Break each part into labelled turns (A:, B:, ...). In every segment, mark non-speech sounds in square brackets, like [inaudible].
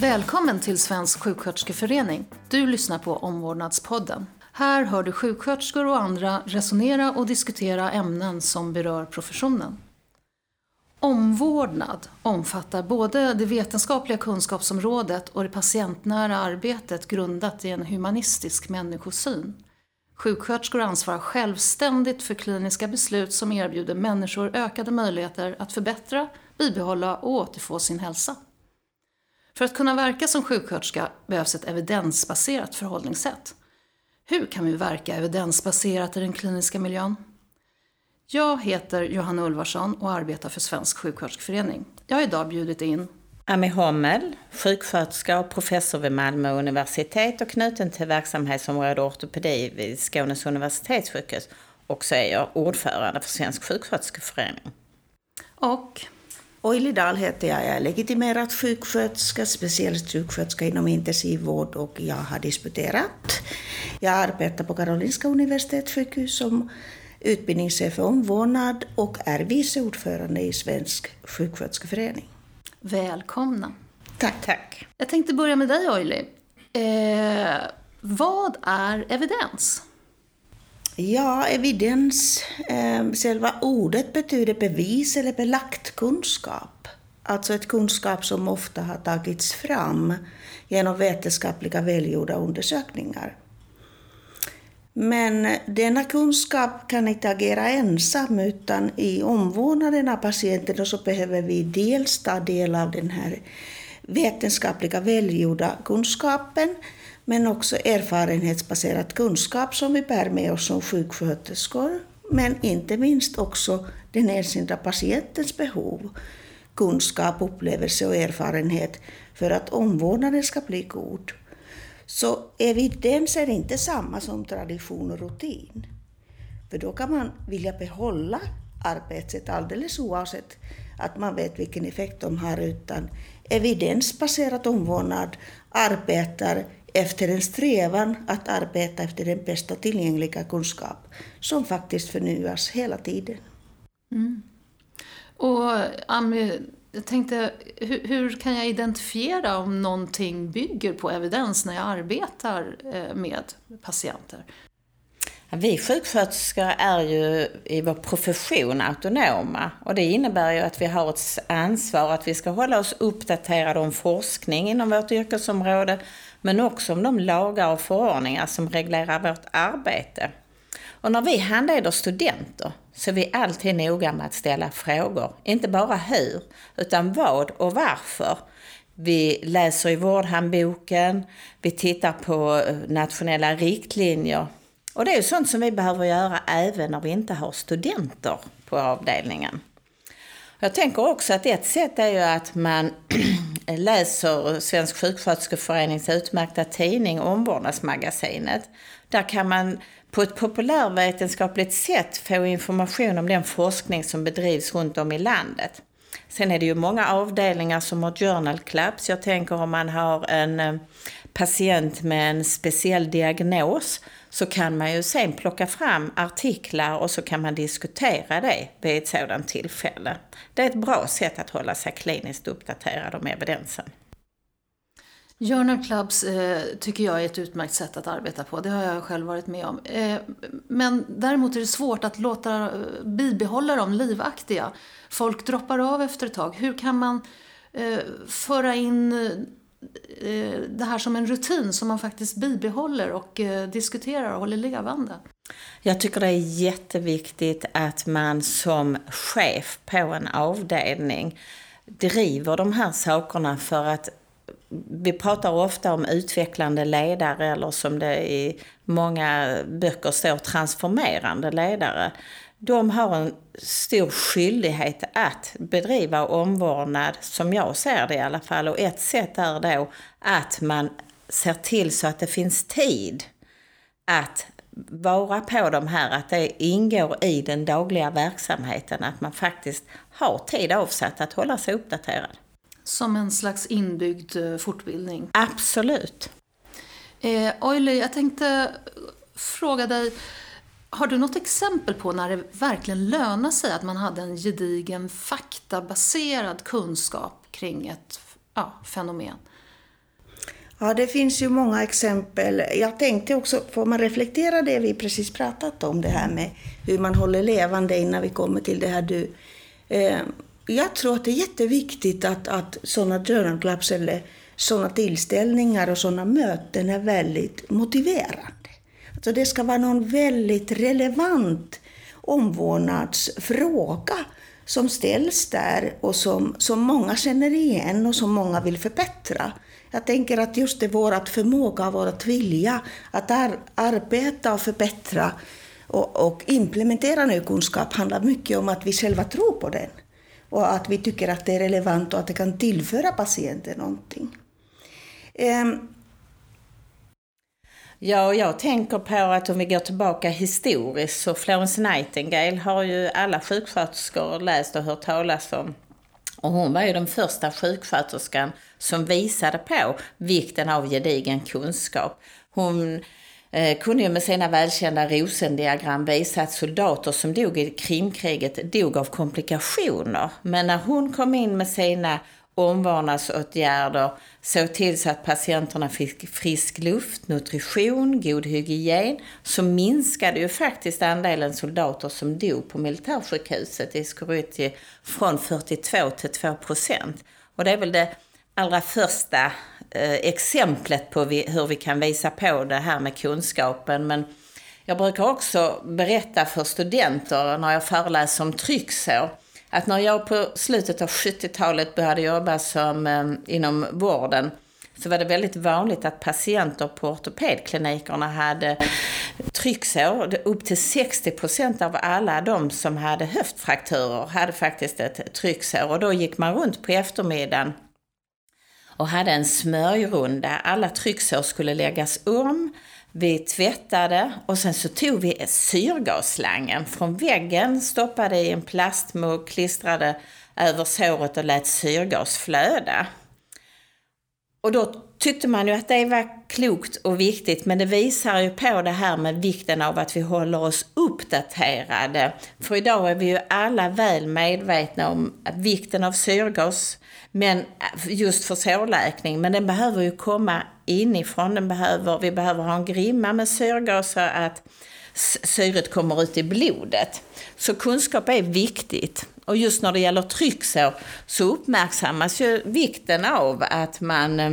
A: Välkommen till Svensk sjuksköterskeförening. Du lyssnar på Omvårdnadspodden. Här hör du sjuksköterskor och andra resonera och diskutera ämnen som berör professionen. Omvårdnad omfattar både det vetenskapliga kunskapsområdet och det patientnära arbetet grundat i en humanistisk människosyn. Sjuksköterskor ansvarar självständigt för kliniska beslut som erbjuder människor ökade möjligheter att förbättra, bibehålla och återfå sin hälsa. För att kunna verka som sjuksköterska behövs ett evidensbaserat förhållningssätt. Hur kan vi verka evidensbaserat i den kliniska miljön? Jag heter Johanna Ulvarsson och arbetar för Svensk sjuksköterskeförening. Jag har idag bjudit in
B: Ami Hommel, sjuksköterska och professor vid Malmö universitet och knuten till verksamhetsområde ortopedi vid Skånes universitetssjukhus. Och så är jag ordförande för Svensk sjuksköterskeförening.
A: och
C: Oili Dahl heter jag. Jag är legitimerad sjuksköterska, speciellt sjuksköterska inom intensivvård och jag har disputerat. Jag arbetar på Karolinska universitetssjukhus som utbildningschef för omvårdnad och är vice ordförande i Svensk sjuksköterskeförening.
A: välkomna.
C: Tack.
B: Tack.
A: Jag tänkte börja med dig Oili. Eh, vad är evidens?
C: Ja, evidens, eh, själva ordet betyder bevis eller belagt kunskap. Alltså ett kunskap som ofta har tagits fram genom vetenskapliga välgjorda undersökningar. Men denna kunskap kan inte agera ensam utan i omvårdnaden av patienten så behöver vi dels ta del av den här vetenskapliga välgjorda kunskapen men också erfarenhetsbaserad kunskap som vi bär med oss som sjuksköterskor. Men inte minst också den enskilda patientens behov, kunskap, upplevelse och erfarenhet för att omvårdnaden ska bli god. Så evidens är inte samma som tradition och rutin. För då kan man vilja behålla arbetssätt alldeles oavsett att man vet vilken effekt de har, utan evidensbaserad omvårdnad arbetar efter en strävan att arbeta efter den bästa tillgängliga kunskap som faktiskt förnyas hela tiden.
A: Och Ami, jag tänkte, hur, hur kan jag identifiera om någonting bygger på evidens när jag arbetar eh, med patienter?
B: Vi sjuksköterskor är ju i vår profession autonoma och det innebär ju att vi har ett ansvar att vi ska hålla oss uppdaterade om forskning inom vårt yrkesområde men också om de lagar och förordningar som reglerar vårt arbete. Och när vi handleder studenter så är vi alltid noga med att ställa frågor, inte bara hur, utan vad och varför. Vi läser i vårdhandboken, vi tittar på eh, nationella riktlinjer. Och det är ju sånt som vi behöver göra även när vi inte har studenter på avdelningen. Jag tänker också att ett sätt är ju att man [clears throat] läser Svensk sjuksköterskeförenings utmärkta tidning Omvårdnadsmagasinet. Där kan man på ett populärvetenskapligt sätt få information om den forskning som bedrivs runt om i landet. Sen är det ju många avdelningar som har journal clubs. Jag tänker om man har en eh, patient med en speciell diagnos så kan man ju sen plocka fram artiklar och så kan man diskutera det vid ett sådant tillfälle. Det är ett bra sätt att hålla sig kliniskt uppdaterad om evidensen.
A: Journal clubs eh, tycker jag är ett utmärkt sätt att arbeta på. Det har jag själv varit med om. Eh, men däremot är det svårt att låta eh, bibehålla dem livaktiga. Folk droppar av efter ett tag. Hur kan man eh, föra in eh, Eh, det här som en rutin som man faktiskt bibehåller och eh, diskuterar och håller levande?
B: Jag tycker det är jätteviktigt att man som chef på en avdelning driver de här sakerna för att vi pratar ofta om utvecklande ledare eller som det i många böcker står transformerande ledare. De har en stor skyldighet att bedriva omvårdnad, som jag ser det i alla fall. Och ett sätt är då att man ser till så att det finns tid att vara på de här, att det ingår i den dagliga verksamheten, att man faktiskt har tid avsatt att hålla sig uppdaterad.
A: Som en slags inbyggd eh, fortbildning.
B: Absolut.
A: Eh, Oily, jag tänkte fråga dig, har du något exempel på när det verkligen lönar sig att man hade en gedigen faktabaserad kunskap kring ett ja, fenomen?
C: Ja, det finns ju många exempel. Jag tänkte också, får man reflektera det vi precis pratat om, det här med hur man håller levande innan vi kommer till det här du. Eh, jag tror att det är jätteviktigt att, att sådana journal clubs eller sådana tillställningar och sådana möten är väldigt motiverande. Alltså det ska vara någon väldigt relevant omvårdnadsfråga som ställs där och som, som många känner igen och som många vill förbättra. Jag tänker att just det vårat förmåga, vår vilja att ar arbeta och förbättra och, och, implementera ny kunskap handlar mycket om att vi själva tror på den och att vi tycker att det är relevant och att det kan tillföra patienten någonting. Um,
B: Ja, jag tänker på att om vi går tillbaka historiskt så Florence Nightingale har ju alla sjuksköterskor läst och hört talas om. Och hon var ju den första sjuksköterskan som visade på vikten av gedigen kunskap. Hon eh, kunde ju med sina välkända rosendiagram visa att soldater som dog i Krimkriget dog av komplikationer. Men när hon kom in med sina omvårdnadsåtgärder, såg till så att patienterna fick frisk luft, nutrition, god hygien, så minskade ju faktiskt andelen soldater som dog på militärsjukhuset i Skoryti från 42 till 2 procent. Och det är väl det allra första eh, exemplet på vi, hur vi kan visa på det här med kunskapen. Men jag brukar också berätta för studenter när jag föreläser om trycksår att när jag på slutet av 70-talet började jobba som, eh, inom vården så var det väldigt vanligt att patienter på ortopedklinikerna hade trycksår. Upp till 60 procent av alla de som hade höftfrakturer hade faktiskt ett trycksår. Och då gick man runt på eftermiddagen och hade en smörjrunda. Alla trycksår skulle läggas om vi tvättade och sen så tog vi syrgasslangen från väggen, stoppade i en plastmugg, klistrade över såret och lät syrgas flöda. Och då tyckte man ju att det var klokt och viktigt, men det visar ju på det här med vikten av att vi håller oss uppdaterade. För idag är vi ju alla väl medvetna om vikten av syrgas, men just för sårläkning, men den behöver ju komma inifrån. Den behöver, vi behöver ha en grimma med syrgas så att syret kommer ut i blodet. Så kunskap är viktigt. Och just när det gäller trycksår så uppmärksammas ju vikten av att man eh,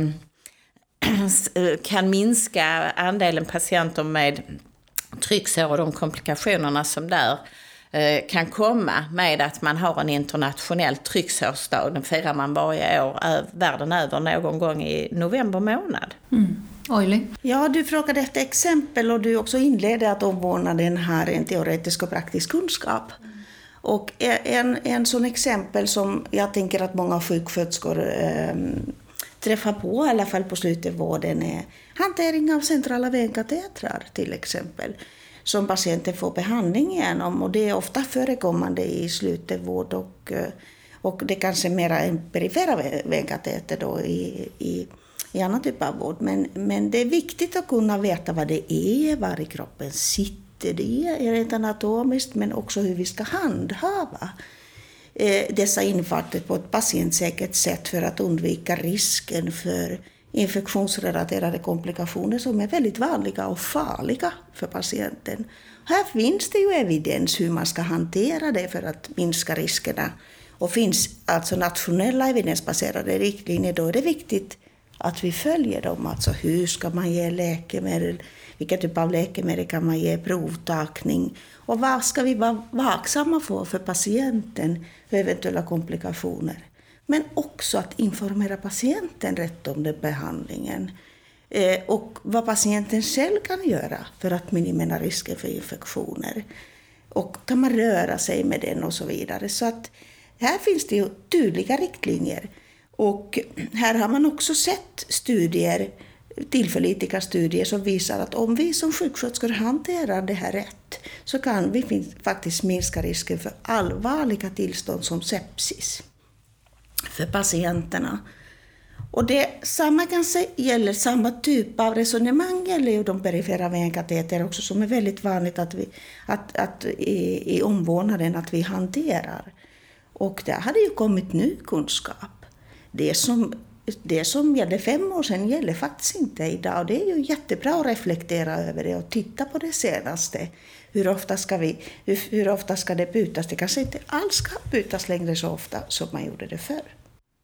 B: [clears throat] eh, kan minska andelen patienter med trycksår och de komplikationerna som där eh, kan komma med att man har en internationell trycksårsdag. Den firar man varje år världen över någon gång i november månad.
A: Mm. Oily.
C: Ja, du frågade efter exempel och du också inledde att omvårdnaden har en teoretisk och praktisk kunskap. Och en, en sån exempel som jag tänker att många sjuksköterskor eh, träffar på, i alla fall på slutenvården, är hantering av centrala venkatetrar till exempel som patienten får behandling genom. Och det är ofta förekommande i slutenvård och, eh, och det kanske mera en perifera venkateter då i, i, i annan typ av vård. Men, men det är viktigt att kunna veta vad det är, var i kroppen sitter det rent anatomiskt, men också hur vi ska handhava eh, dessa infarter på ett patientsäkert sätt för att undvika risken för infektionsrelaterade komplikationer som är väldigt vanliga och farliga för patienten. Här finns det ju evidens hur man ska hantera det för att minska riskerna. Och finns alltså nationella evidensbaserade riktlinjer, då är det viktigt att vi följer dem. Alltså hur ska man ge läkemedel, vilka typ av läkemedel kan man ge, provtagning och vad ska vi vara vaksamma på för patienten för eventuella komplikationer. Men också att informera patienten rätt om den behandlingen. Eh, och vad patienten själv kan göra för att minimera risken för infektioner. Och kan man röra sig med den och så vidare. Så att här finns det ju tydliga riktlinjer. Och här har man också sett studier, tillförlitliga studier som visar att om vi som sjuksköterskor hanterar det här rätt så kan vi faktiskt minska risken för allvarliga tillstånd som sepsis för patienterna. Och det samma kanske gäller, samma typ av resonemang gäller ju de perifera venkateter också som är väldigt vanligt att, vi, att, att i, i omvårdnaden att vi hanterar. Och där har det ju kommit ny kunskap. Det som det som gällde fem år sedan gäller faktiskt inte idag. Det är ju jättebra att reflektera över det och titta på det senaste. Hur ofta ska, vi, hur, hur ofta ska det bytas? Det kanske inte alls ska bytas längre så ofta som man gjorde det förr.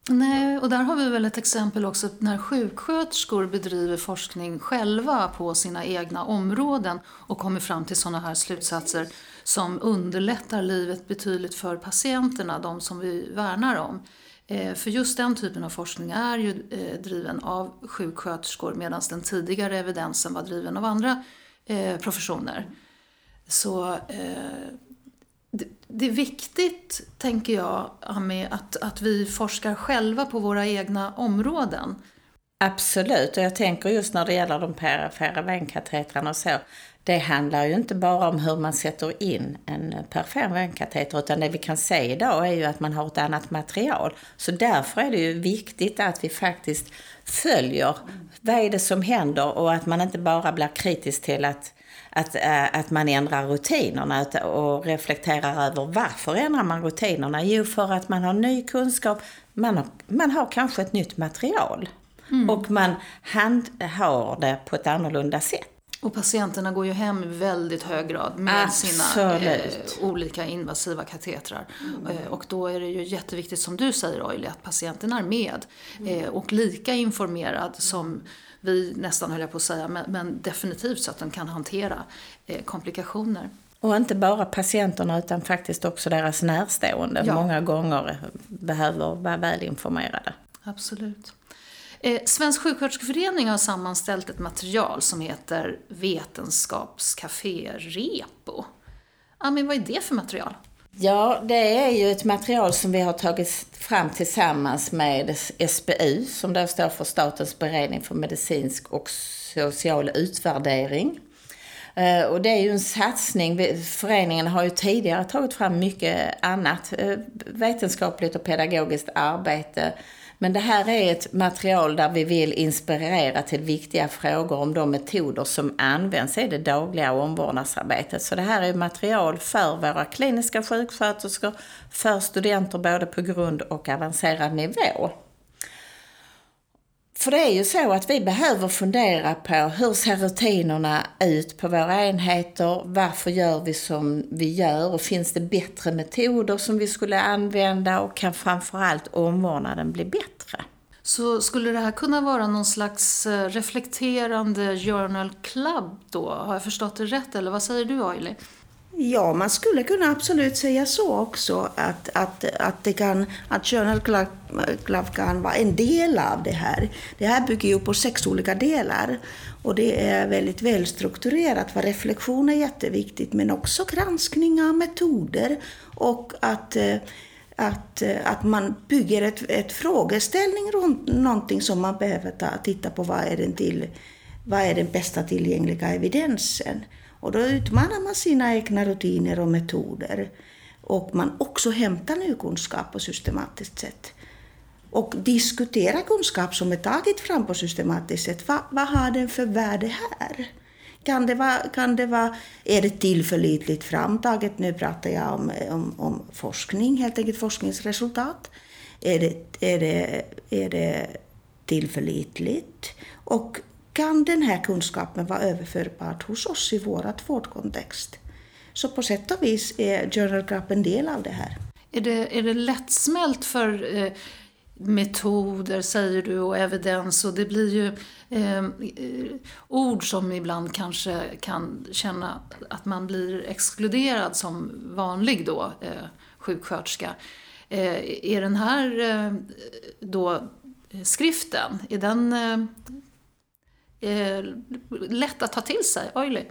A: Nej, och där har vi väl ett exempel också när sjuksköterskor bedriver forskning själva på sina egna områden och kommer fram till sådana här slutsatser som underlättar livet betydligt för patienterna, de som vi värnar om. Eh, för just den typen av forskning är ju eh, driven av sjuksköterskor medan den tidigare evidensen var driven av andra eh, professioner. Så det är viktigt, tänker jag, Ami, att, att vi forskar själva på våra egna områden.
B: Absolut, och jag tänker just när det gäller de perifera venkatetrarna och så. Det handlar ju inte bara om hur man sätter in en perifer venkateter utan det vi kan se idag är ju att man har ett annat material. Så därför är det ju viktigt att vi faktiskt följer vad är det som händer och att man inte bara blir kritisk till att att, eh, att man ändrar rutinerna och reflekterar över varför ändrar man rutinerna? Jo, för att man har ny kunskap, man har, man har kanske ett nytt material. Mm. Och man handhar det på ett annorlunda sätt.
A: Och patienterna går ju hem i väldigt hög grad med Absolut. sina eh, olika invasiva katetrar. Mm. Eh, och då är det ju jätteviktigt som du säger Oily, att patienten är med eh, och lika informerad som vi nästan höll jag på att säga, men, men definitivt så att den kan hantera eh, komplikationer.
B: Och inte bara patienterna utan faktiskt också deras närstående ja. många gånger behöver vara välinformerade.
A: Absolut. Eh, Svensk sjuksköterskeförening har sammanställt ett material som heter Vetenskapscafé Repo. Amin, vad är det för material?
B: Ja, det är ju ett material som vi har tagit fram tillsammans med SBU, som då står för Statens beredning för medicinsk och social utvärdering. Eh, och det är ju en satsning. Föreningen har ju tidigare tagit fram mycket annat eh, vetenskapligt och pedagogiskt arbete men det här är ett material där vi vill inspirera till viktiga frågor om de metoder som används i det dagliga omvårdnadsarbetet. Så det här är material för våra kliniska sjuksköterskor, för studenter både på grund och avancerad nivå. För det är ju så att vi behöver fundera på hur ser rutinerna ut på våra enheter? Varför gör vi som vi gör? Och finns det bättre metoder som vi skulle använda? Och kan framförallt omvårdnaden bli bättre?
A: Så skulle det här kunna vara någon slags eh, reflekterande journal club då? Har jag förstått det rätt eller vad säger du Aili?
C: Ja, man skulle kunna absolut säga så också, att, att, att, det kan, att Journal Club, Club kan vara en del av det här. Det här bygger ju på sex olika delar och det är väldigt välstrukturerat. För reflektion är jätteviktigt, men också granskning av metoder och att eh, att, eh, att man bygger ett, ett frågeställning runt någonting som man behöver ta, titta på. Vad är, den till, vad är den bästa tillgängliga evidensen? Och då utmanar man sina egna rutiner och metoder. Och man också hämtar ny kunskap på systematiskt sätt. Och diskutera kunskap som är tagit fram på systematiskt sätt. Va, vad har den för värde här? Kan det vara, kan det vara, är det tillförlitligt framtaget? Nu pratar jag om, om, om forskning, helt enkelt forskningsresultat. Är det, är det, är det tillförlitligt? Och kan den här kunskapen vara överförbar hos oss i vårt vårdkontext. Så på sätt och vis är Journal Club en del av det här.
A: Är det, är det lättsmält för eh, metoder, säger du, och evidens och det blir ju eh, ord som ibland kanske kan känna att man blir exkluderad som vanlig då, eh, sjuksköterska. Eh, är den här eh, då skriften, är den eh, eh lätt att ta till sig? Oily?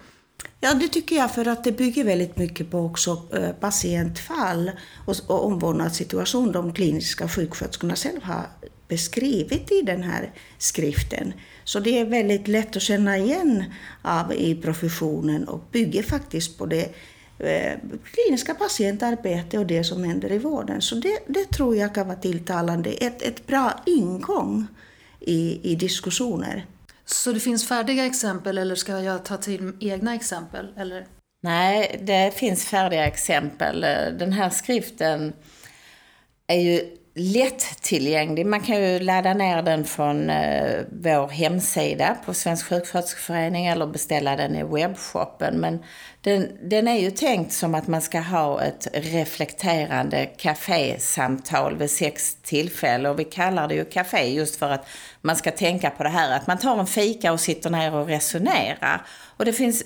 C: Ja, det tycker jag för att det bygger väldigt mycket på också eh, patientfall och, och omvårdnadssituation de kliniska sjuksköterskorna själva har beskrivit i den här skriften. Så det är väldigt lätt att känna igen av i professionen och bygger faktiskt på det eh, kliniska patientarbete och det som händer i vården. Så det, det tror jag kan vara tilltalande, ett, ett bra ingång i, i diskussioner.
A: Så det finns färdiga exempel eller ska jag ta till egna exempel? Eller?
B: Nej, det finns färdiga exempel. Den här skriften är ju lättillgänglig. Man kan ju ladda ner den från eh, vår hemsida på Svensk sjuksköterskeförening eller beställa den i webbshoppen. Men den, den är ju tänkt som att man ska ha ett reflekterande kafésamtal vid sex tillfällen. Och vi kallar det ju kafé just för att man ska tänka på det här att man tar en fika och sitter ner och resonerar. Och det finns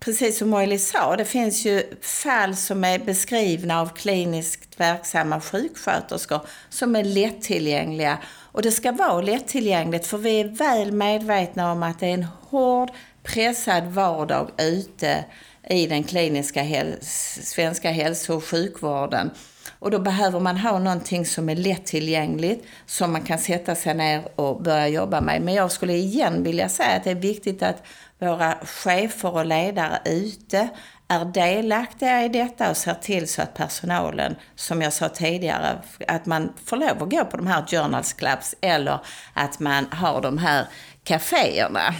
B: precis som Molly sa, det finns ju fall som är beskrivna av kliniskt verksamma sjuksköterskor som är lättillgängliga. Och det ska vara lättillgängligt för vi är väl medvetna om att det är en hård, pressad vardag ute i den kliniska häl svenska hälso och sjukvården. Och då behöver man ha någonting som är lättillgängligt, som man kan sätta sig ner och börja jobba med. Men jag skulle igen vilja säga att det är viktigt att våra chefer och ledare ute är delaktiga i detta och ser till så att personalen, som jag sa tidigare, att man får lov att gå på de här journals clubs eller att man har de här kaféerna.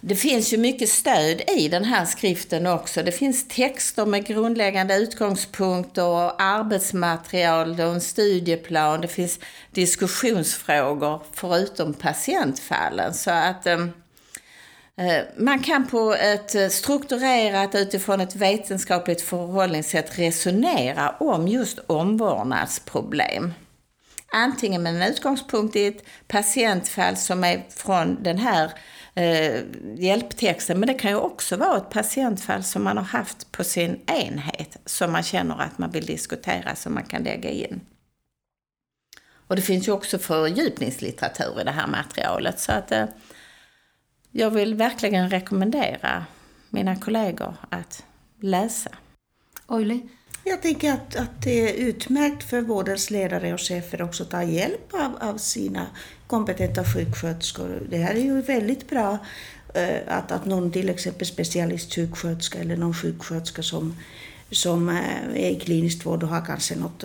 B: Det finns ju mycket stöd i den här skriften också. Det finns texter med grundläggande utgångspunkter och arbetsmaterial och en studieplan. Det finns diskussionsfrågor förutom patientfallen. Så att Eh, Eh, man kan på ett eh, strukturerat, utifrån ett vetenskapligt förhållningssätt resonera om just omvårdnadsproblem. Antingen med en utgångspunkt i ett patientfall som är från den här eh, hjälptexten, men det kan ju också vara ett patientfall som man har haft på sin enhet som man känner att man vill diskutera, som man kan lägga in. Och det finns ju också fördjupningslitteratur i det här materialet. så att eh, jag vill verkligen rekommendera mina kollegor att läsa.
A: Oili?
C: Jag tänker att, att det är utmärkt för vårdens ledare och chefer också att ta hjälp av, av sina kompetenta sjuksköterskor. Det här är ju väldigt bra eh, att, att någon till exempel specialistsjuksköterska eller någon sjuksköterska som som eh, är i klinisk vård och har kanske något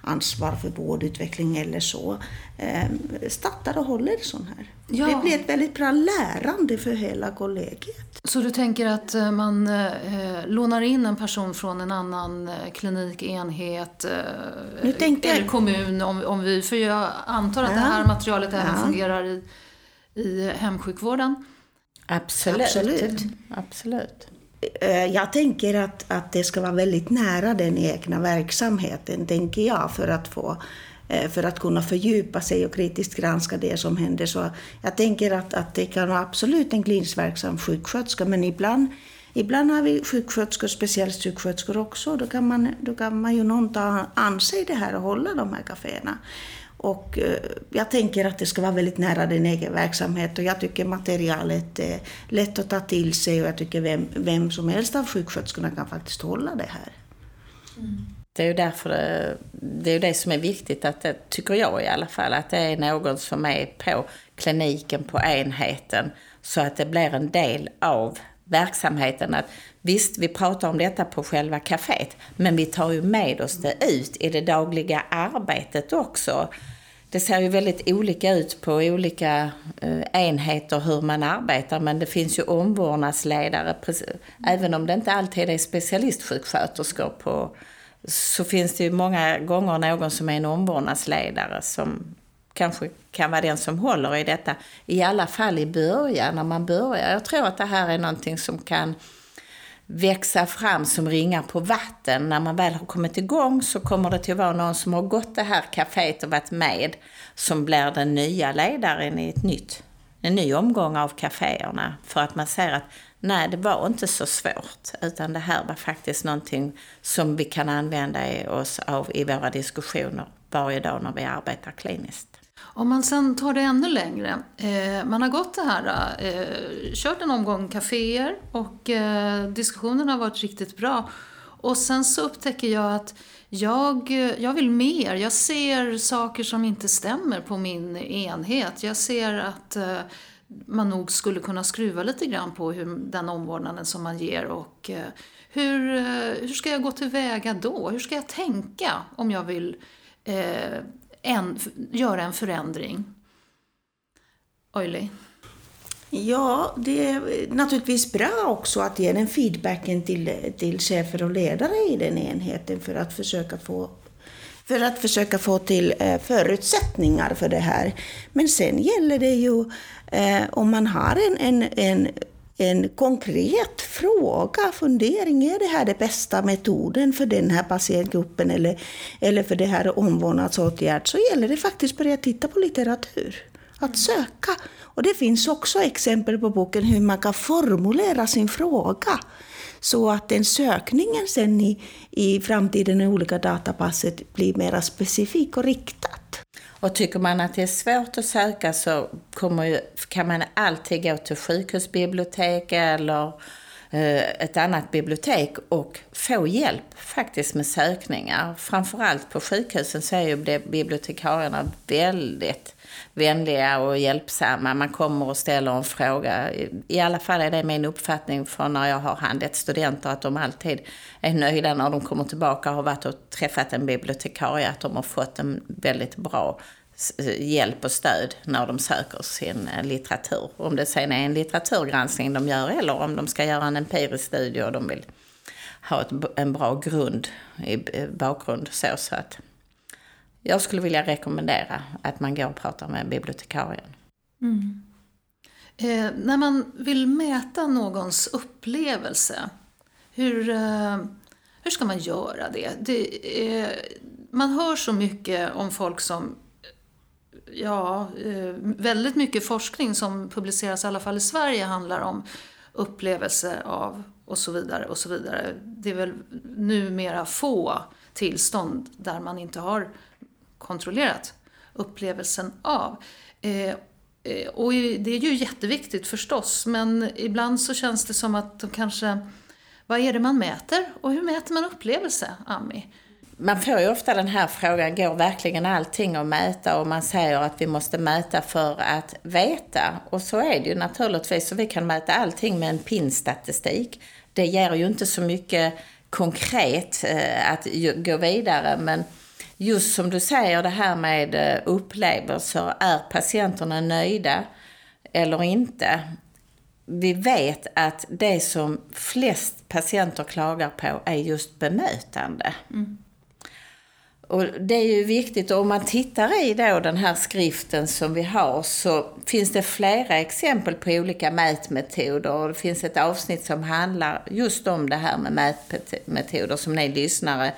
C: ansvar för vårdutveckling eller så, eh, startar och håller sån här. Ja. Det blir ett väldigt bra lärande för hela kollegiet.
A: Så du tänker att eh, man eh, lånar in en person från en annan klinik, enhet eh, eller kommun, om, om vi, för jag antar att ja. det här materialet även ja. fungerar i, i hemsjukvården?
B: Absolut. Absolut. Absolut.
C: Eh, jag tänker att, att det ska vara väldigt nära den egna verksamheten, tänker jag, för att, få, eh, för att kunna fördjupa sig och kritiskt granska det som händer. Så jag tänker att, att det kan vara absolut en kliniskt verksam sjuksköterska, men ibland, ibland har vi sjuksköterskor, speciellt sjuksköterskor också, då kan man, då kan man ju någon ta an sig det här och hålla de här kaféerna. Och eh, jag tänker att det ska vara väldigt nära din egen verksamhet och jag tycker materialet är lätt att ta till sig och jag tycker vem, vem som helst av sjuksköterskorna kan faktiskt hålla det här.
B: Mm. Det är ju därför det, det är det som är viktigt, att det, tycker jag i alla fall, att det är någon som är på kliniken, på enheten, så att det blir en del av verksamheten. Att visst, vi pratar om detta på själva kaféet, men vi tar ju med oss det ut i det dagliga arbetet också. Det ser ju väldigt olika ut på olika eh, enheter hur man arbetar, men det finns ju omvårdnadsledare, även om det inte alltid är specialistsjuksköterskor på, så finns det ju många gånger någon som är en omvårdnadsledare som kanske kan vara den som håller i detta. I alla fall i början, när man börjar. Jag tror att det här är någonting som kan växa fram som ringar på vatten. När man väl har kommit igång så kommer det till att vara någon som har gått det här kaféet och varit med som blir den nya ledaren i ett nytt, en ny omgång av kaféerna. För att man ser att nej, det var inte så svårt, utan det här var faktiskt någonting som vi kan använda oss av i våra diskussioner varje dag när vi arbetar kliniskt.
A: Om man sen tar det ännu längre. Eh, man har gått det här, eh, kört en omgång kaféer och eh, diskussionen har varit riktigt bra. Och sen så upptäcker jag att jag, eh, jag vill mer. Jag ser saker som inte stämmer på min enhet. Jag ser att eh, man nog skulle kunna skruva lite grann på hur, den omvårdnaden som man ger och eh, hur, eh, hur ska jag gå tillväga då? Hur ska jag tänka om jag vill eh, en, göra en förändring? Oili?
C: Ja, det är naturligtvis bra också att ge den feedbacken till, till chefer och ledare i den enheten för att försöka få, för att försöka få till eh, förutsättningar för det här. Men sen gäller det ju eh, om man har en, en, en en konkret fråga, fundering, är det här den bästa metoden för den här patientgruppen eller, eller för det här omvårdnadsåtgärd, så gäller det faktiskt att börja titta på litteratur. Att söka. Och det finns också exempel på boken hur man kan formulera sin fråga. Så att den sökningen sen i, i framtiden i olika datapasset blir mer specifik och riktat.
B: Och tycker man att det är svårt att söka så ju, kan man alltid gå till sjukhusbibliotek eller eh, ett annat bibliotek och få hjälp faktiskt med sökningar. Framförallt på sjukhusen så är ju bibliotekarierna väldigt vänliga och hjälpsamma. Man kommer och ställer en fråga. I alla fall är det min uppfattning från när jag har handlat studenter att de alltid är nöjda när de kommer tillbaka och har varit och träffat en bibliotekarie. Att de har fått en väldigt bra eh, hjälp och stöd när de söker sin eh, litteratur. Om det sen är en litteraturgranskning de gör eller om de ska göra en empirisk studie och de vill ha ett, en bra grund i eh, bakgrund. Så, så att jag skulle vilja rekommendera att man går och pratar med bibliotekarien. Mm.
A: Eh, när man vill mäta någons upplevelse, hur, eh, hur ska man göra det? det eh, man hör så mycket om folk som Ja, eh, väldigt mycket forskning som publiceras, i alla fall i Sverige, handlar om upplevelse av och så vidare och så vidare. Det är väl numera få tillstånd där man inte har kontrollerat upplevelsen av. Eh, eh, och det är ju jätteviktigt förstås, men ibland så känns det som att de kanske... Vad är det man mäter? Och hur mäter man upplevelse, Ami?
B: Man får ju ofta den här frågan, går verkligen allting att mäta? Och man säger att vi måste mäta för att veta. Och så är det ju naturligtvis. Så vi kan mäta allting med en pinstatistik. Det ger ju inte så mycket konkret eh, att gå vidare. Men just som du säger, det här med eh, upplevelser. Är patienterna nöjda eller inte? Vi vet att det som flest patienter klagar på är just bemötande. Mm. Och det är ju viktigt, och om man tittar i då den här skriften som vi har så finns det flera exempel på olika mätmetoder. Och det finns ett avsnitt som handlar just om det här med mätmetoder som ni lyssnare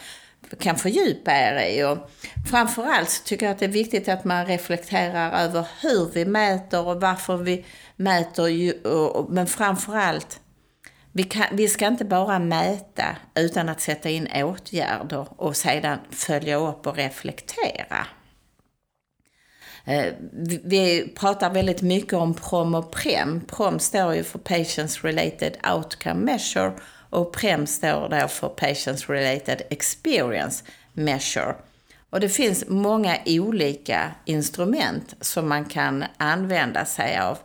B: kan fördjupa er i. Och framförallt så tycker jag att det är viktigt att man reflekterar över hur vi mäter och varför vi mäter. Men framförallt vi, kan, vi ska inte bara mäta utan att sätta in åtgärder och sedan följa upp och reflektera. Eh, vi pratar väldigt mycket om PROM och PREM. PROM står ju för Patients Related Outcome Measure och PREM står då för Patients Related Experience Measure. Och det finns många olika instrument som man kan använda sig av.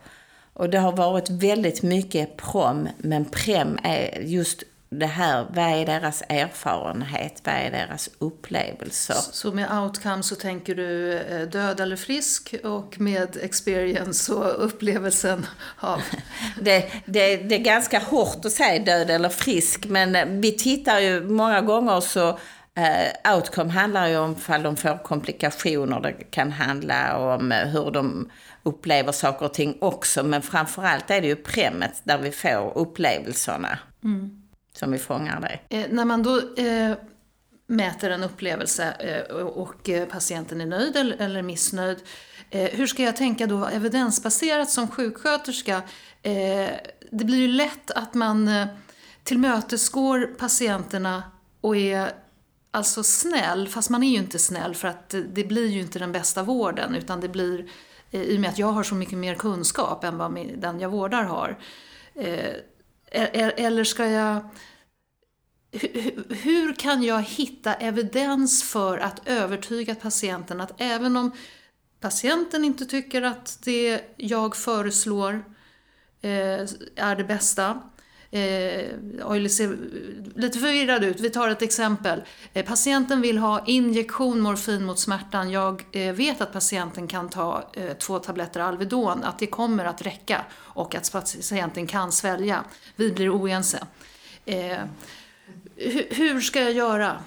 B: Och det har varit väldigt mycket prom, men prem är just det här, vad är deras erfarenhet, vad är deras upplevelser?
A: Så med outcome så tänker du eh, död eller frisk och med experience och upplevelsen av? [laughs]
B: det, det, det är ganska hårt att säga död eller frisk, men vi tittar ju många gånger så Uh, outcome handlar ju om ifall de får komplikationer. Det kan handla om hur de upplever saker och ting också. Men framförallt är det ju premet där vi får upplevelserna. Mm. Som vi fångar det.
A: Eh, när man då eh, mäter en upplevelse eh, och eh, patienten är nöjd eller, eller missnöjd. Eh, hur ska jag tänka då evidensbaserat som sjuksköterska? Eh, det blir ju lätt att man eh, tillmötesgår patienterna och är alltså snäll, fast man är ju inte snäll för att det blir ju inte den bästa vården utan det blir eh, i och med att jag har så mycket mer kunskap än vad den jag vårdar har. Eh, E-, e-, eller ska jag... Hur kan jag hitta evidens för att övertyga patienten att även om patienten inte tycker att det jag föreslår eh, är det bästa Eh, Oily ser lite förvirrad ut. Vi tar ett exempel. Eh, patienten vill ha injektion morfin mot smärtan. Jag eh, vet att patienten kan ta eh, två tabletter Alvedon, att det kommer att räcka och att patienten kan svälja. Vi blir oense. Eh, hur ska jag göra?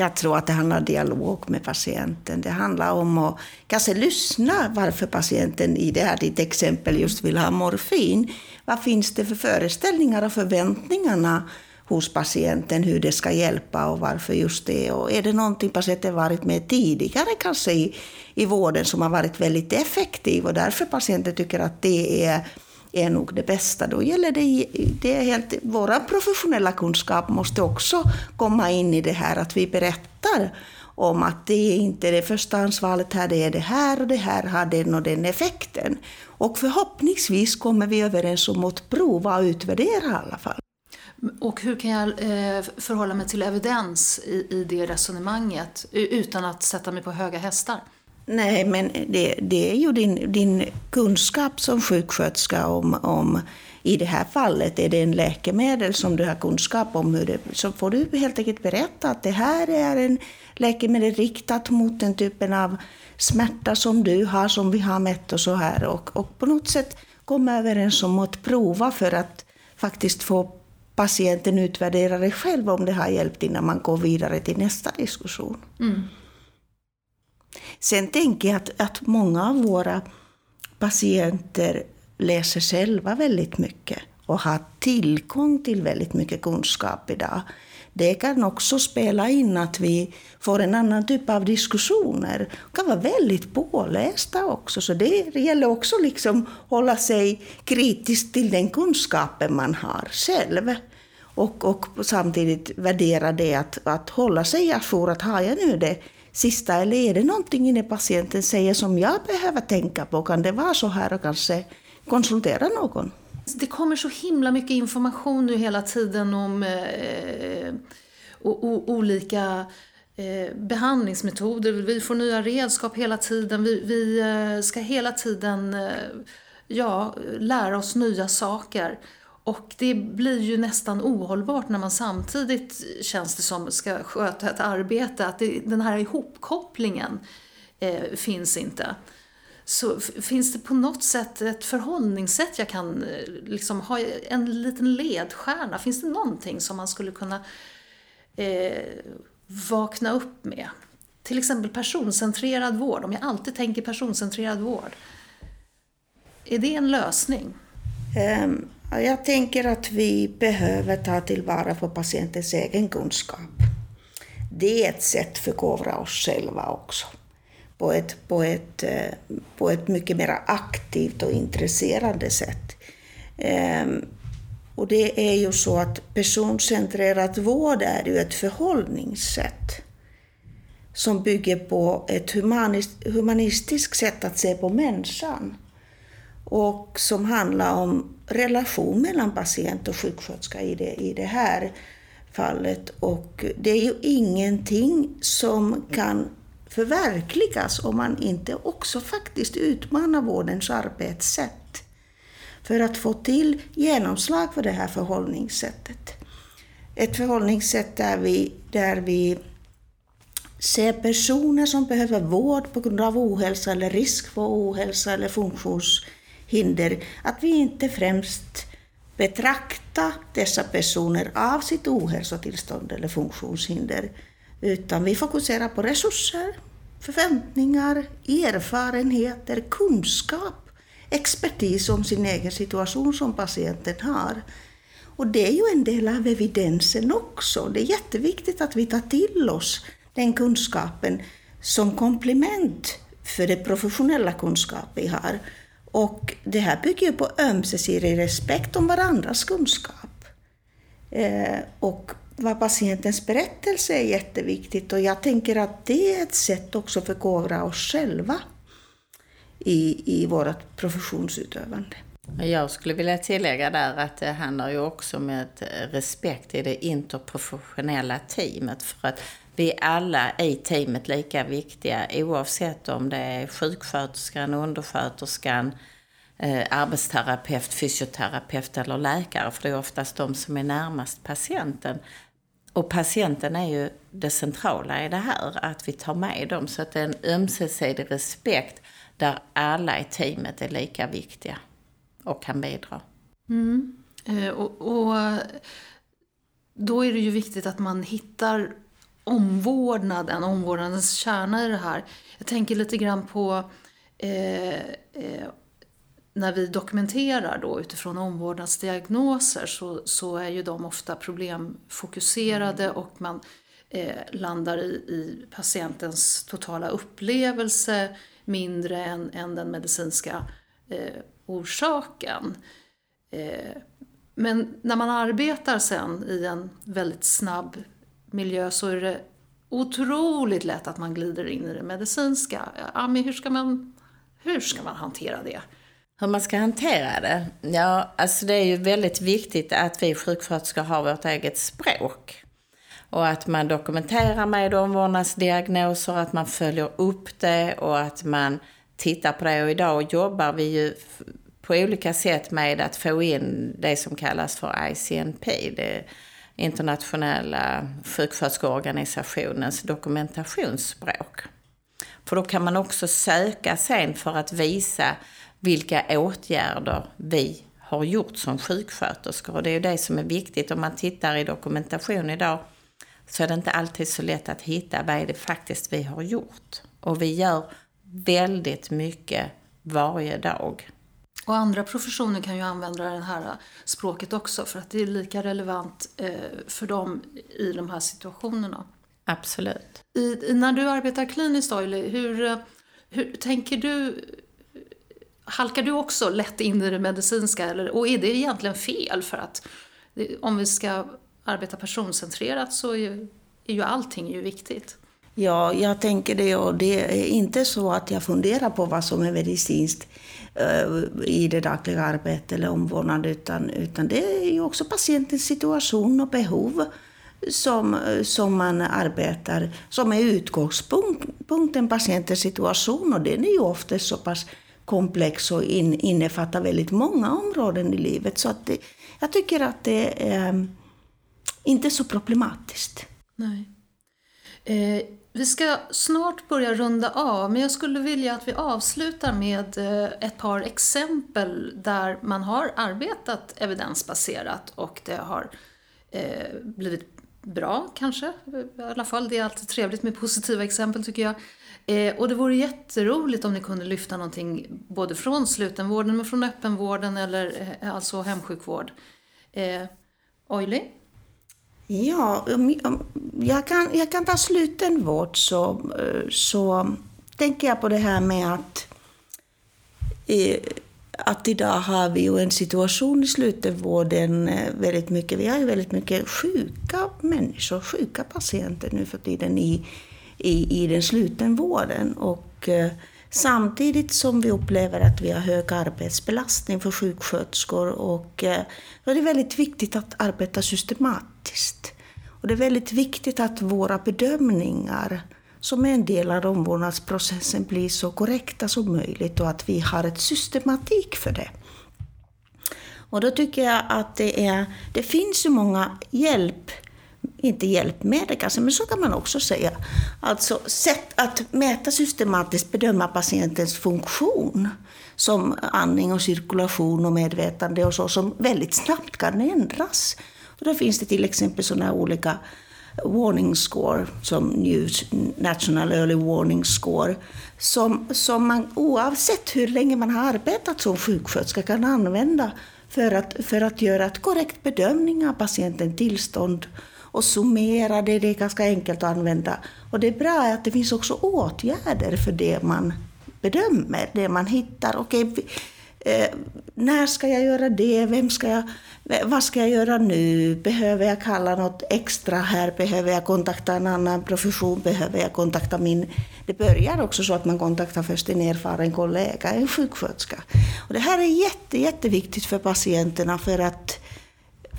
C: Jag tror att det handlar om dialog med patienten. Det handlar om att kanske lyssna varför patienten i det här ditt exempel just vill ha morfin. Vad finns det för föreställningar och förväntningarna hos patienten hur det ska hjälpa och varför just det. Och är det någonting patienten varit med tidigare kanske i, i vården som har varit väldigt effektiv och därför patienten tycker att det är är nog det bästa. Då gäller det, det är helt, vår professionella kunskap måste också komma in i det här att vi berättar om att det är inte det första ansvaret här, det är det här och det här har den och den effekten. Och förhoppningsvis kommer vi överens om att prova och utvärdera i alla fall.
A: Och hur kan jag eh, förhålla mig till evidens i, i det resonemanget utan att sätta mig på höga hästar?
C: Nej, men det, det är ju din, din kunskap som sjuksköterska om, om i det här fallet är det en läkemedel som du har kunskap om, hur det, så får du helt enkelt berätta att det här är en läkemedel riktat mot den typen av smärta som du har, som vi har mätt och så här. Och, och på något sätt komma överens om att prova för att faktiskt få patienten utvärdera det själv om det har hjälpt innan man går vidare till nästa diskussion. Mm. Sen tänker jag att, att många av våra patienter läser själva väldigt mycket och har tillgång till väldigt mycket kunskap idag. Det kan också spela in att vi får en annan typ av diskussioner. De kan vara väldigt pålästa också, så det gäller också liksom hålla sig kritisk till den kunskapen man har själv. Och, och samtidigt värdera det att, att hålla sig ajour, att har jag nu det sista eller är det någonting inne patienten säger som jag behöver tänka på? Kan det vara så här och kanske konsultera någon?
A: Det kommer så himla mycket information nu hela tiden om eh, eh och, och, olika eh, behandlingsmetoder. Vi får nya redskap hela tiden. Vi, vi eh, ska hela tiden eh, ja, lära oss nya saker. Och det blir ju nästan ohållbart när man samtidigt, känns det som, ska sköta ett arbete. Att det, den här ihopkopplingen eh, finns inte. Så finns det på något sätt ett förhållningssätt jag kan eh, liksom ha en liten ledstjärna? Finns det någonting som man skulle kunna eh, vakna upp med? Till exempel personcentrerad vård, om jag alltid tänker personcentrerad vård. Är det en lösning?
C: Um jag tänker att vi behöver ta tillvara på patientens egen kunskap. Det är ett sätt att förkovra oss själva också. På ett, på ett, eh, på ett mycket mer aktivt och intresserande sätt. Ehm, och det är ju så att personcentrerad vård är ju ett förhållningssätt som bygger på ett humanistiskt sätt att se på människan och som handlar om relation mellan patient och sjuksköterska i det, i det här fallet. Och det är ju ingenting som kan förverkligas om man inte också faktiskt utmanar vårdens arbetssätt för att få till genomslag för det här förhållningssättet. Ett förhållningssätt där vi, där vi ser personer som behöver vård på grund av ohälsa eller risk för ohälsa eller funktions hinder, att vi inte främst betraktar dessa personer av sitt ohälsotillstånd eller funktionshinder, utan vi fokuserar på resurser, förväntningar, erfarenheter, kunskap, expertis om sin egen situation som patienten har. Och det är ju en del av evidensen också. Det är jätteviktigt att vi tar till oss den kunskapen som komplement för den professionella kunskap vi har. Och det här bygger ju på ömsesidig respekt om varandras kunskap. Eh, och vad patientens berättelse är jätteviktigt och jag tänker att det är ett sätt också att förkovra oss själva i, i vårt professionsutövande.
B: Jag skulle vilja tillägga där att det handlar ju också om ett eh, respekt i det interprofessionella teamet. För att vi alla i teamet lika viktiga oavsett om det är sjuksköterskan, undersköterskan, eh, arbetsterapeut, fysioterapeut eller läkare. För det är oftast de som är närmast patienten. Och patienten är ju det centrala i det här, att vi tar med dem. Så att det är en ömsesidig respekt där alla i teamet är lika viktiga och kan bidra.
A: Mm. Eh, och, och då är det ju viktigt att man hittar omvårdnaden, omvårdnadens kärna i det här. Jag tänker lite grann på eh, eh, när vi dokumenterar då utifrån omvårdnadsdiagnoser så, så är ju de ofta problemfokuserade mm. och man eh, landar i, i, patientens totala upplevelse mindre än, än den medicinska eh, orsaken. Eh, men när man arbetar sen i en väldigt snabb miljö så är det otroligt lätt att man glider in i det medicinska. Ami, hur ska man, hur ska man hantera det?
B: Hur man ska hantera det? Ja, alltså det är ju väldigt viktigt att vi sjuksköterskor har vårt eget språk. Och att man dokumenterar med omvårdnadsdiagnoser, att man följer upp det och att man tittar på det. Och idag jobbar vi ju på olika sätt med att få in det som kallas för ICNP, det internationella sjuksköterskeorganisationens dokumentationsspråk. För då kan man också söka sen för att visa vilka åtgärder vi har gjort som sjuksköterskor. Och det är ju det som är viktigt. Om man tittar i dokumentation idag så är det inte alltid så lätt att hitta vad är det faktiskt vi har gjort. Och vi gör väldigt mycket varje dag.
A: Och andra professioner kan ju använda det här språket också för att det är lika relevant eh, för dem i de här situationerna.
B: Absolut.
A: I, när du arbetar kliniskt, Oily, hur, hur tänker du halkar du också lätt in i det medicinska? Eller, och är det egentligen fel? För att om vi ska arbeta personcentrerat så är ju, är ju allting ju viktigt.
C: Ja, jag tänker det och det är inte så att jag funderar på vad som är medicinskt uh, i det dagliga arbetet eller omvårdnad, utan, utan det är ju också patientens situation och behov som, som man arbetar, som är utgångspunkten, patientens situation och den är ju ofta så pass komplex och in, innefattar väldigt många områden i livet. Så att det, jag tycker att det är eh, inte så problematiskt.
A: Nej. Eh, vi ska snart börja runda av, men jag skulle vilja att vi avslutar med eh, ett par exempel där man har arbetat evidensbaserat och det har eh, blivit bra kanske. I alla fall, det är alltid trevligt med positiva exempel tycker jag. Eh, och det vore jätteroligt om ni kunde lyfta någonting både från slutenvården men från öppenvården eller eh, alltså hemsjukvård. Eh, Oily?
C: Ja, jag kan, jag kan ta slutenvård så, eh, så tänker jag på det här med att, att idag har vi ju en situation i slutenvården eh, väldigt mycket, vi har ju väldigt mycket sjuka människor, sjuka patienter nu för tiden i, i, i den slutenvården. Och, eh, samtidigt som vi upplever att vi har hög arbetsbelastning för sjuksköterskor och eh, då är det väldigt viktigt att arbeta systematiskt. Och det är väldigt viktigt att våra bedömningar som är en del av omvårdnadsprocessen blir så korrekta som möjligt och att vi har ett systematik för det. Och då tycker jag att det, är, det finns ju många hjälp inte hjälpmedel kanske, men så kan man också säga. Alltså sätt att mäta systematiskt, bedöma patientens funktion som andning och cirkulation och medvetande och så, som väldigt snabbt kan ändras. Och då finns det till exempel sådana olika warning score, som News National Early Warning Score, som, som man oavsett hur länge man har arbetat som sjuksköterska kan använda för att, för att göra ett korrekt bedömning av patientens tillstånd och summera det. Det är ganska enkelt att använda. Och det är bra att det finns också åtgärder för det man bedömer, det man hittar. Okej, eh, när ska jag göra det? Vem ska jag, vad ska jag göra nu? Behöver jag kalla något extra här? Behöver jag kontakta en annan profession? Behöver jag kontakta min... Det börjar också så att man kontaktar först en erfaren kollega, en sjuksköterska. Och det här är jätte, jätteviktigt för patienterna för att,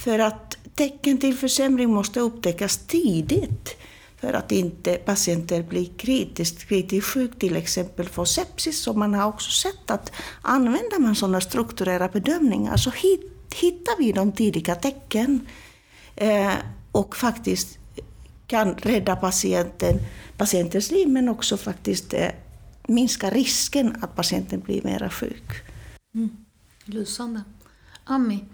C: för att tecken till försämring måste upptäckas tidigt för att inte patienter blir kritiskt, kritiskt sjuk, till exempel får sepsis. Så man har också sett att använder man sådana strukturerade bedömningar så hittar vi de tidiga tecken eh, och faktiskt kan rädda patienten, patientens liv men också faktiskt eh, minska risken att patienten blir mera sjuk.
A: Mm. Lysande. Ami,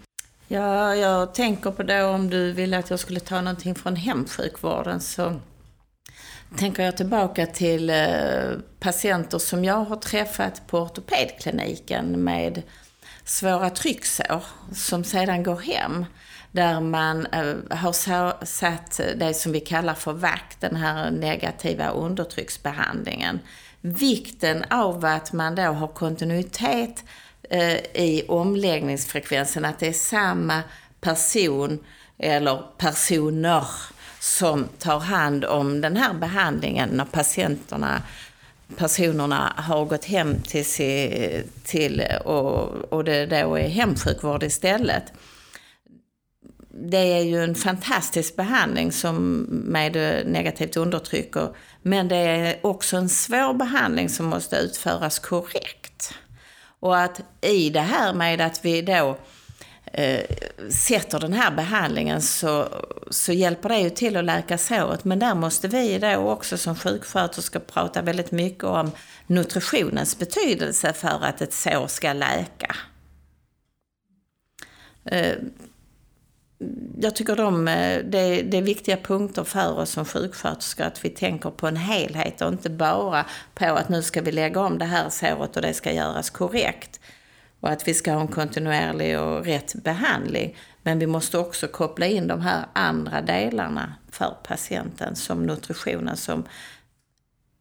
B: Ja, jag tänker på det om du ville att jag skulle ta någonting från hemsjukvården så tänker jag tillbaka till eh, patienter som jag har träffat på ortopedkliniken med svåra trycksår som sedan går hem. Där man eh, har satt det som vi kallar för VAC, den här negativa undertrycksbehandlingen. Vikten av att man då har kontinuitet Eh, i omläggningsfrekvensen, att det är samma person eller personer som tar hand om den här behandlingen när patienterna personerna har gått hem till, sig, till och, och det då är hemsjukvård istället. Det är ju en fantastisk behandling som med negativt undertryck, men det är också en svår behandling som måste utföras korrekt. Och att i det här med att vi då eh, sätter den här behandlingen så, så hjälper det ju till att läka såret. Men där måste vi då också som sjuksköterskor prata väldigt mycket om nutritionens betydelse för att ett sår ska läka. Eh, jag tycker de, eh, det, det är viktiga punkter för oss som sjuksköterskor att vi tänker på en helhet och inte bara på att nu ska vi lägga om det här såret och det ska göras korrekt och att vi ska ha en kontinuerlig och rätt behandling. Men vi måste också koppla in de här andra delarna för patienten som nutritionen som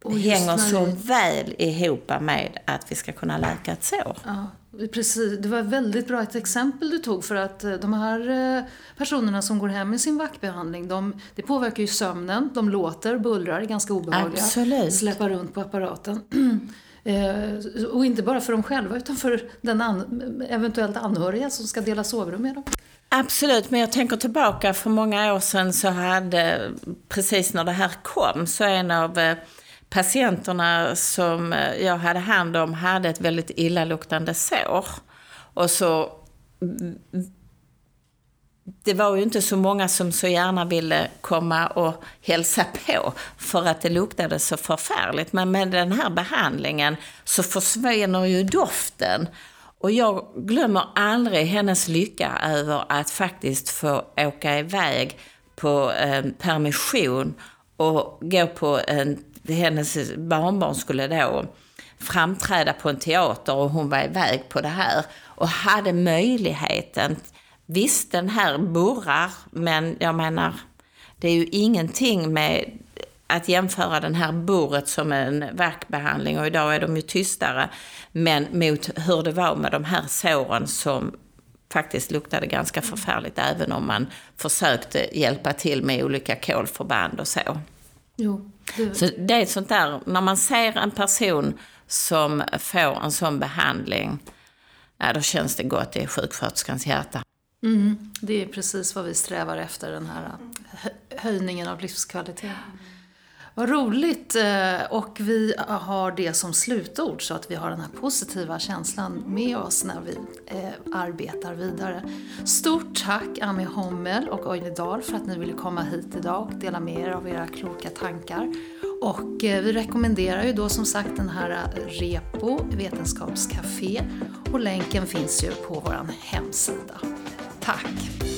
B: hänger så väl ihop med att vi ska kunna läka ett sår.
A: Ja, precis. Det var ett väldigt bra ett exempel du tog för att eh, de här eh, personerna som går hem med sin vackbehandling, de, det påverkar ju sömnen, de låter, bullrar, är ganska obehagliga.
B: Absolut.
A: Släppa runt på apparaten. [clears throat] Eh, och inte bara för dem själva utan för den an eventuellt anhöriga som ska dela sovrum med dem.
B: Absolut, men jag tänker tillbaka för många år sedan så hade, precis när det här kom, så en av patienterna som eh, jag hade hand om hade ett väldigt illaluktande sår. Och så mm, det var ju inte så många som så gärna ville komma och hälsa på för att det luktade så förfärligt. Men med den här behandlingen så försvinner ju doften. Och jag glömmer aldrig hennes lycka över att faktiskt få åka iväg på eh, permission och gå på en, hennes barnbarn skulle då framträda på en teater och hon var iväg på det här och hade möjligheten Visst, den här burrar, men jag menar, det är ju ingenting med att jämföra den här burret som en verkbehandling och idag är de ju tystare. Men mot hur det var med de här såren som faktiskt luktade ganska förfärligt även om man försökte hjälpa till med olika kolförband och så.
A: Jo,
B: det... Så det är sånt där, när man ser en person som får en sån behandling, ja, då känns det gott i sjuksköterskans hjärta.
A: Mm, det är precis vad vi strävar efter, den här höjningen av livskvalitet. Vad roligt! Eh, och vi har det som slutord så att vi har den här positiva känslan med oss när vi eh, arbetar vidare. Stort tack Ami Hommel och Oine Dahl för att ni ville komma hit idag och dela med er av era kloka tankar. Och eh, vi rekommenderar ju då som sagt den här Repo Vetenskapscafé och länken finns ju på vår hemsida. Tack!